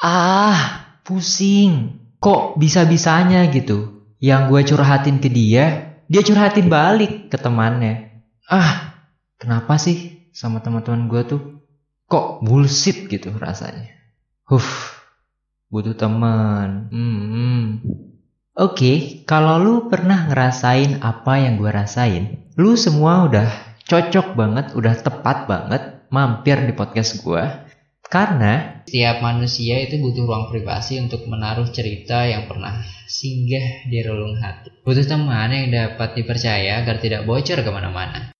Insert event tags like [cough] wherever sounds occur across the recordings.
Ah, pusing. Kok bisa-bisanya gitu? Yang gue curhatin ke dia, dia curhatin balik ke temannya. Ah, kenapa sih sama teman-teman gue tuh kok bullshit gitu rasanya? Huff, butuh teman. Hmm. Oke, okay, kalau lu pernah ngerasain apa yang gue rasain, lu semua udah cocok banget, udah tepat banget mampir di podcast gue. Karena setiap manusia itu butuh ruang privasi untuk menaruh cerita yang pernah singgah di relung hati. Butuh teman yang dapat dipercaya agar tidak bocor ke mana-mana.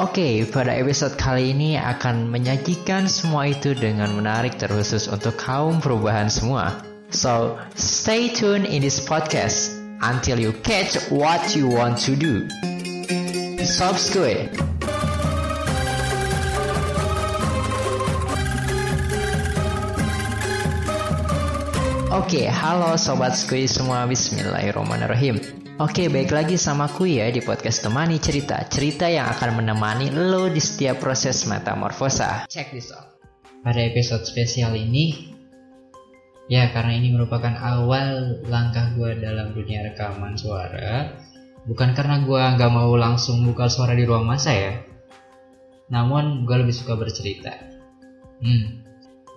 Oke, okay, pada episode kali ini akan menyajikan semua itu dengan menarik terkhusus untuk kaum perubahan semua. So, stay tuned in this podcast until you catch what you want to do. Subscribe. Oke, halo sobat skui semua, bismillahirrahmanirrahim. Oke, baik lagi sama aku ya di podcast Temani Cerita. Cerita yang akan menemani lo di setiap proses metamorfosa. Check this out. Pada episode spesial ini, ya karena ini merupakan awal langkah gue dalam dunia rekaman suara, bukan karena gue nggak mau langsung buka suara di ruang masa ya, namun gue lebih suka bercerita. Hmm.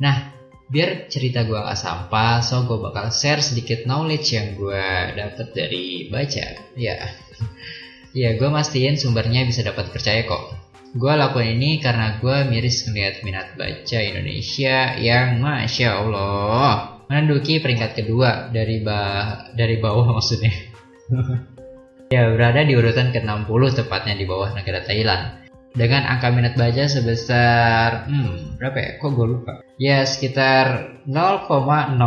Nah, biar cerita gue gak sampah so gue bakal share sedikit knowledge yang gue dapet dari baca. Ya ya gue mastiin sumbernya bisa dapat percaya kok. Gue lakuin ini karena gue miris ngeliat minat baca Indonesia yang masya Allah. Menduduki peringkat kedua dari bah dari bawah [laughs] maksudnya. Ya berada di urutan ke-60 tepatnya di bawah negara Thailand dengan angka minat baca sebesar hmm, berapa ya? Kok gue lupa? Ya sekitar 0,001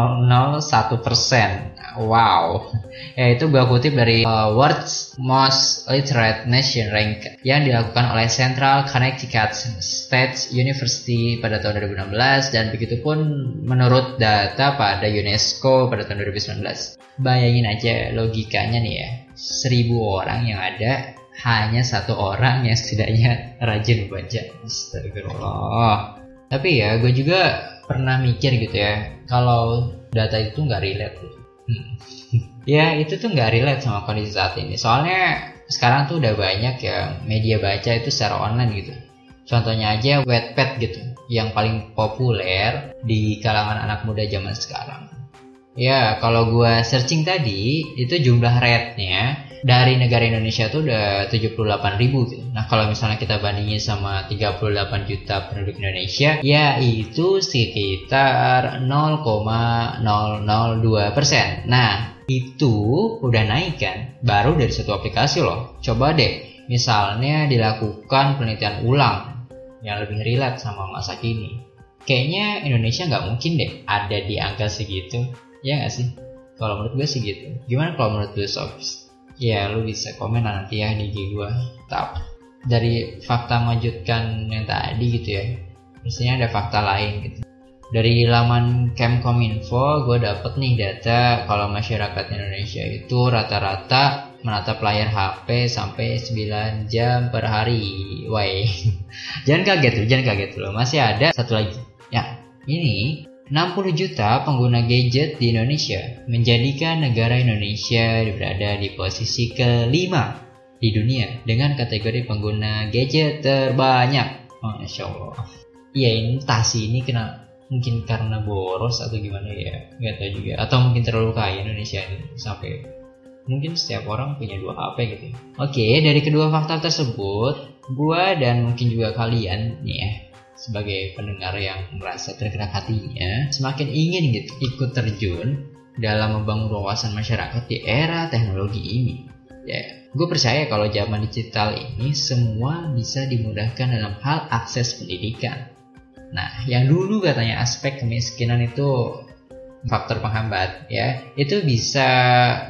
persen. Wow. [laughs] Ya itu gue kutip dari uh, World's Most Literate Nation Rank yang dilakukan oleh Central Connecticut State University pada tahun 2016 dan begitu pun menurut data pada UNESCO pada tahun 2019. Bayangin aja logikanya nih ya, seribu orang yang ada hanya satu orang yang setidaknya rajin membaca. Astagfirullah. Tapi ya, gue juga pernah mikir gitu ya, kalau data itu nggak relate gitu. Hmm. [laughs] ya itu tuh nggak relate sama kondisi saat ini. Soalnya sekarang tuh udah banyak yang media baca itu secara online gitu. Contohnya aja Wattpad gitu, yang paling populer di kalangan anak muda zaman sekarang. Ya, kalau gue searching tadi, itu jumlah rate-nya dari negara Indonesia tuh udah 78 ribu gitu. Nah kalau misalnya kita bandingin sama 38 juta penduduk Indonesia, ya itu sekitar 0,002 persen. Nah itu udah naik kan, baru dari satu aplikasi loh. Coba deh, misalnya dilakukan penelitian ulang yang lebih relate sama masa kini. Kayaknya Indonesia nggak mungkin deh ada di angka segitu, ya nggak sih? Kalau menurut gue sih gitu. Gimana kalau menurut gue Sobs? ya lu bisa komen nanti ya di gue tap dari fakta mengejutkan yang tadi gitu ya biasanya ada fakta lain gitu dari laman Kemkominfo gue dapet nih data kalau masyarakat Indonesia itu rata-rata menatap layar HP sampai 9 jam per hari. Woi. [laughs] jangan kaget tuh, jangan kaget loh. Masih ada satu lagi. Ya, ini 60 juta pengguna gadget di Indonesia menjadikan negara Indonesia berada di posisi kelima di dunia dengan kategori pengguna gadget terbanyak. Masya Allah. Iya entah sih ini kena mungkin karena boros atau gimana ya nggak tahu juga atau mungkin terlalu kaya Indonesia ini sampai mungkin setiap orang punya dua HP gitu. Oke dari kedua fakta tersebut gua dan mungkin juga kalian nih ya sebagai pendengar yang merasa tergerak hatinya semakin ingin gitu ikut terjun dalam membangun wawasan masyarakat di era teknologi ini. Ya, gue percaya kalau zaman digital ini semua bisa dimudahkan dalam hal akses pendidikan. Nah, yang dulu katanya aspek kemiskinan itu faktor penghambat ya. Itu bisa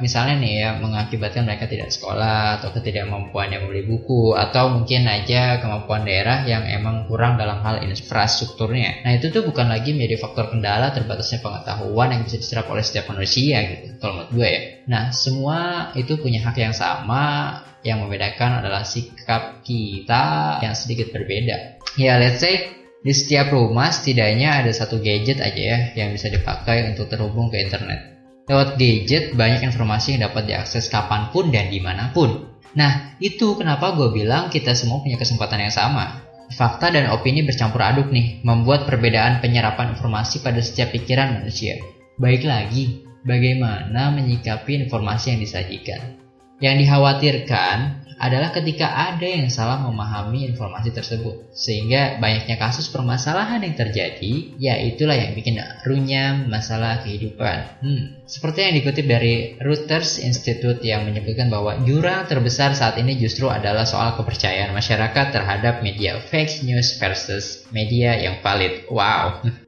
misalnya nih ya mengakibatkan mereka tidak sekolah atau ketidakmampuan yang membeli buku atau mungkin aja kemampuan daerah yang emang kurang dalam hal infrastrukturnya. Nah itu tuh bukan lagi menjadi faktor kendala terbatasnya pengetahuan yang bisa diserap oleh setiap manusia gitu kalau menurut gue ya. Nah semua itu punya hak yang sama yang membedakan adalah sikap kita yang sedikit berbeda. Ya let's say di setiap rumah setidaknya ada satu gadget aja ya yang bisa dipakai untuk terhubung ke internet. Lewat gadget banyak informasi yang dapat diakses kapan pun dan di mana pun. Nah itu kenapa gue bilang kita semua punya kesempatan yang sama. Fakta dan opini bercampur aduk nih, membuat perbedaan penyerapan informasi pada setiap pikiran manusia. Baik lagi, bagaimana menyikapi informasi yang disajikan. Yang dikhawatirkan adalah ketika ada yang salah memahami informasi tersebut. Sehingga banyaknya kasus permasalahan yang terjadi ya itulah yang bikin runyam masalah kehidupan. Hmm, seperti yang dikutip dari Reuters Institute yang menyebutkan bahwa jurang terbesar saat ini justru adalah soal kepercayaan masyarakat terhadap media fake news versus media yang valid. Wow. [laughs]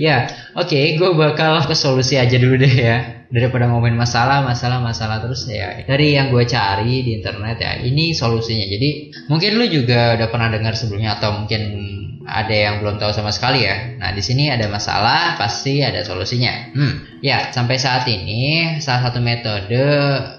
Ya oke okay, gue bakal ke solusi aja dulu deh ya daripada ngomongin masalah masalah masalah terus ya dari yang gue cari di internet ya ini solusinya. Jadi mungkin lu juga udah pernah dengar sebelumnya atau mungkin ada yang belum tahu sama sekali ya. Nah, di sini ada masalah, pasti ada solusinya. Hmm, ya, sampai saat ini salah satu metode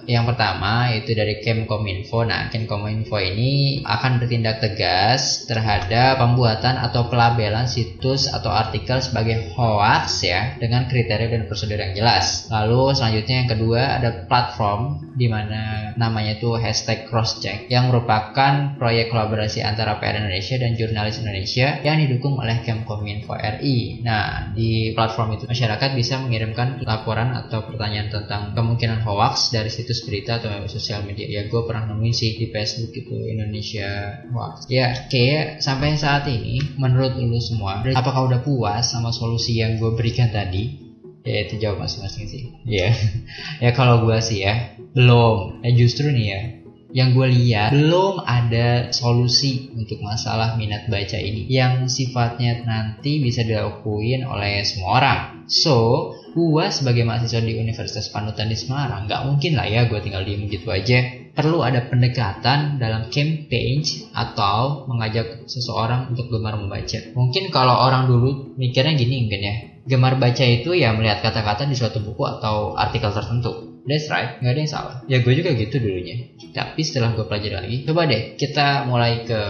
yang pertama itu dari Kemkominfo. Nah, Kemkominfo ini akan bertindak tegas terhadap pembuatan atau pelabelan situs atau artikel sebagai hoax ya dengan kriteria dan prosedur yang jelas. Lalu selanjutnya yang kedua ada platform di mana namanya itu hashtag crosscheck yang merupakan proyek kolaborasi antara PR Indonesia dan jurnalis Indonesia yang didukung oleh Kemkominfo RI. Nah, di platform itu masyarakat bisa mengirimkan laporan atau pertanyaan tentang kemungkinan hoax dari situs berita atau sosial media. Ya, gue pernah nemuin sih di Facebook itu Indonesia Hoax. Ya, kayak sampai saat ini, menurut lu semua, apakah udah puas sama solusi yang gue berikan tadi? Ya itu jawab masing-masing sih. Ya, yeah. [laughs] ya kalau gue sih ya belum. Ya justru nih ya, yang gue lihat belum ada solusi untuk masalah minat baca ini yang sifatnya nanti bisa dilakuin oleh semua orang. So, gue sebagai mahasiswa di Universitas Panutan di Semarang nggak mungkin lah ya gue tinggal diem gitu aja. Perlu ada pendekatan dalam campaign atau mengajak seseorang untuk gemar membaca. Mungkin kalau orang dulu mikirnya gini mungkin ya, gemar baca itu ya melihat kata-kata di suatu buku atau artikel tertentu That's right, nggak ada yang salah. Ya gue juga gitu dulunya. Tapi setelah gue pelajari lagi, coba deh kita mulai ke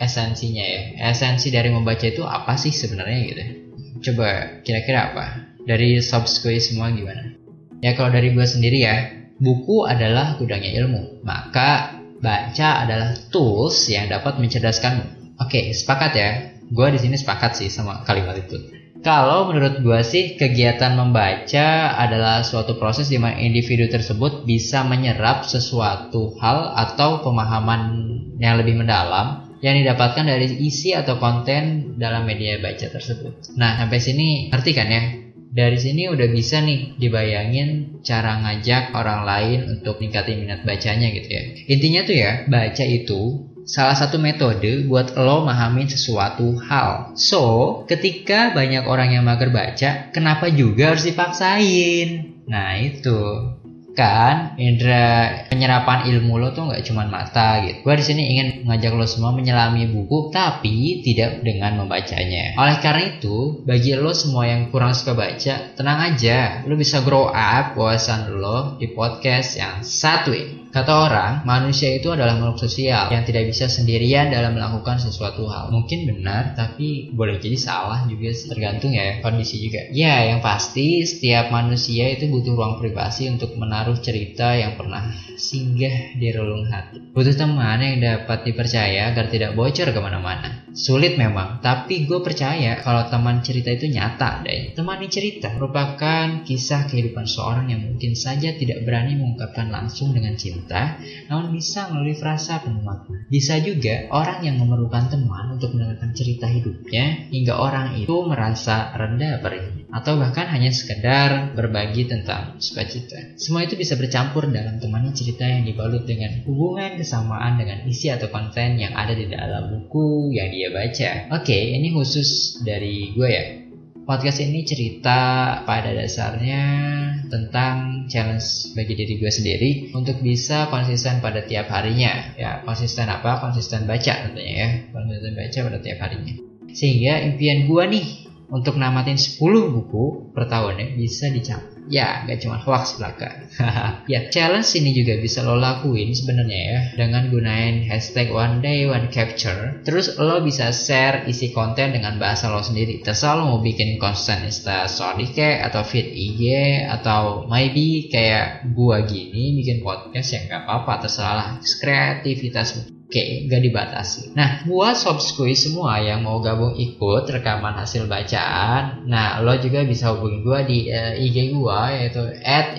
esensinya ya. Esensi dari membaca itu apa sih sebenarnya gitu? Coba kira-kira apa? Dari sob semua gimana? Ya kalau dari gue sendiri ya, buku adalah gudangnya ilmu. Maka baca adalah tools yang dapat mencerdaskanmu. Oke, sepakat ya. Gue di sini sepakat sih sama kalimat itu. Kalau menurut gue sih kegiatan membaca adalah suatu proses di mana individu tersebut bisa menyerap sesuatu hal atau pemahaman yang lebih mendalam yang didapatkan dari isi atau konten dalam media baca tersebut. Nah, sampai sini ngerti kan ya? Dari sini udah bisa nih dibayangin cara ngajak orang lain untuk ningkatin minat bacanya gitu ya. Intinya tuh ya, baca itu salah satu metode buat lo memahami sesuatu hal. So, ketika banyak orang yang mager baca, kenapa juga harus dipaksain? Nah, itu kan indera penyerapan ilmu lo tuh nggak cuma mata gitu. Gue di sini ingin mengajak lo semua menyelami buku tapi tidak dengan membacanya. Oleh karena itu, bagi lo semua yang kurang suka baca, tenang aja, lo bisa grow up wawasan lo di podcast yang satu ini. Kata orang, manusia itu adalah makhluk sosial yang tidak bisa sendirian dalam melakukan sesuatu hal. Mungkin benar, tapi boleh jadi salah juga tergantung ya kondisi juga. Ya, yang pasti setiap manusia itu butuh ruang privasi untuk menaruh cerita yang pernah singgah di relung hati. Butuh teman yang dapat dipercaya agar tidak bocor ke mana-mana. Sulit memang, tapi gue percaya kalau teman cerita itu nyata deh. Teman cerita merupakan kisah kehidupan seorang yang mungkin saja tidak berani mengungkapkan langsung dengan cinta namun bisa melalui frasa penuh makna. Bisa juga orang yang memerlukan teman untuk mendengarkan cerita hidupnya hingga orang itu merasa rendah perihnya atau bahkan hanya sekedar berbagi tentang sukacita. Semua itu bisa bercampur dalam temannya cerita yang dibalut dengan hubungan kesamaan dengan isi atau konten yang ada di dalam buku yang dia baca. Oke, ini khusus dari gue ya. Podcast ini cerita pada dasarnya tentang challenge bagi diri gue sendiri untuk bisa konsisten pada tiap harinya. Ya, konsisten apa? Konsisten baca tentunya ya. Konsisten baca pada tiap harinya. Sehingga impian gue nih untuk namatin 10 buku per tahunnya bisa dicapai ya gak cuma hoax belaka. [laughs] Ya challenge ini juga bisa lo lakuin sebenarnya ya dengan gunain hashtag one day one capture. Terus lo bisa share isi konten dengan bahasa lo sendiri. Terserah lo mau bikin konten insta story kayak atau feed IG atau maybe kayak gua gini bikin podcast ya gak apa-apa. Terserah kreativitas Oke, gak dibatasi. Nah, buat sob semua yang mau gabung ikut rekaman hasil bacaan, nah lo juga bisa hubungi gue di uh, IG gue yaitu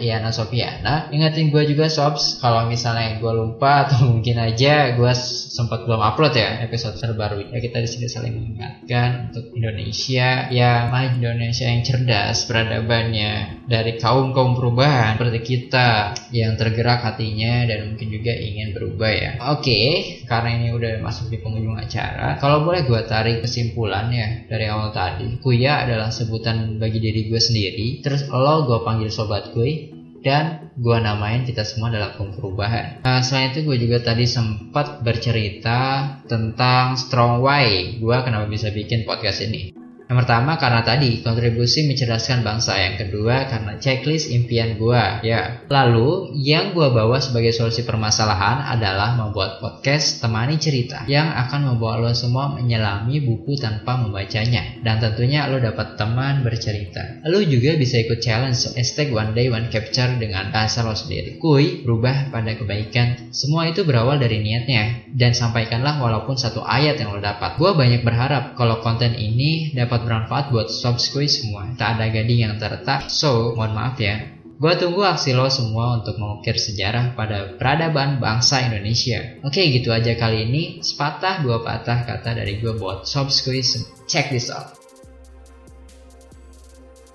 @yana Ingatin gue juga sobs kalau misalnya gue lupa atau [laughs] mungkin aja gue sempat belum upload ya episode terbaru ya kita di sini saling mengingatkan untuk Indonesia ya mah Indonesia yang cerdas peradabannya dari kaum kaum perubahan seperti kita yang tergerak hatinya dan mungkin juga ingin berubah ya. Oke, karena ini udah masuk di penghujung acara, kalau boleh gue tarik kesimpulan ya dari awal tadi, kuya adalah sebutan bagi diri gue sendiri, terus lo gue panggil sobat gue, dan gue namain kita semua adalah kaum perubahan. Nah, selain itu gue juga tadi sempat bercerita tentang strong why gue kenapa bisa bikin podcast ini. Yang pertama karena tadi kontribusi mencerdaskan bangsa. Yang kedua karena checklist impian gua. Ya. Lalu yang gua bawa sebagai solusi permasalahan adalah membuat podcast temani cerita yang akan membawa lo semua menyelami buku tanpa membacanya. Dan tentunya lo dapat teman bercerita. Lo juga bisa ikut challenge hashtag one day one capture dengan bahasa lo sendiri. Kui, berubah pada kebaikan. Semua itu berawal dari niatnya. Dan sampaikanlah walaupun satu ayat yang lo dapat. Gua banyak berharap kalau konten ini dapat dapat bermanfaat buat sob semua. Tak ada gading yang terletak. So, mohon maaf ya. Gue tunggu aksi lo semua untuk mengukir sejarah pada peradaban bangsa Indonesia. Oke, gitu aja kali ini. Sepatah dua patah kata dari gue buat sob Check this out.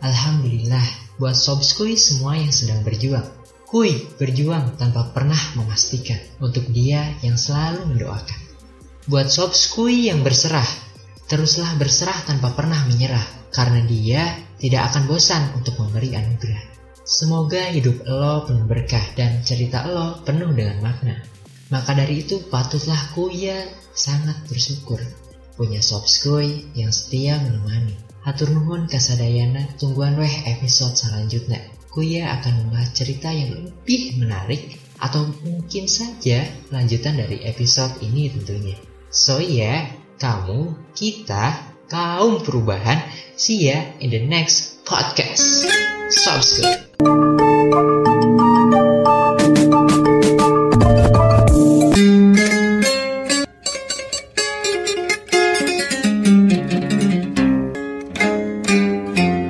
Alhamdulillah, buat sob semua yang sedang berjuang. Kui berjuang tanpa pernah memastikan untuk dia yang selalu mendoakan. Buat sob yang berserah Teruslah berserah tanpa pernah menyerah, karena dia tidak akan bosan untuk memberi anugerah. Semoga hidup lo penuh berkah dan cerita lo penuh dengan makna. Maka dari itu patutlah kuya sangat bersyukur punya sob skuy yang setia menemani. Hatur nuhun kasadayana tungguan weh episode selanjutnya. Kuya akan membahas cerita yang lebih menarik atau mungkin saja lanjutan dari episode ini tentunya. So yeah, kamu, kita, kaum perubahan. See ya in the next podcast. Subscribe.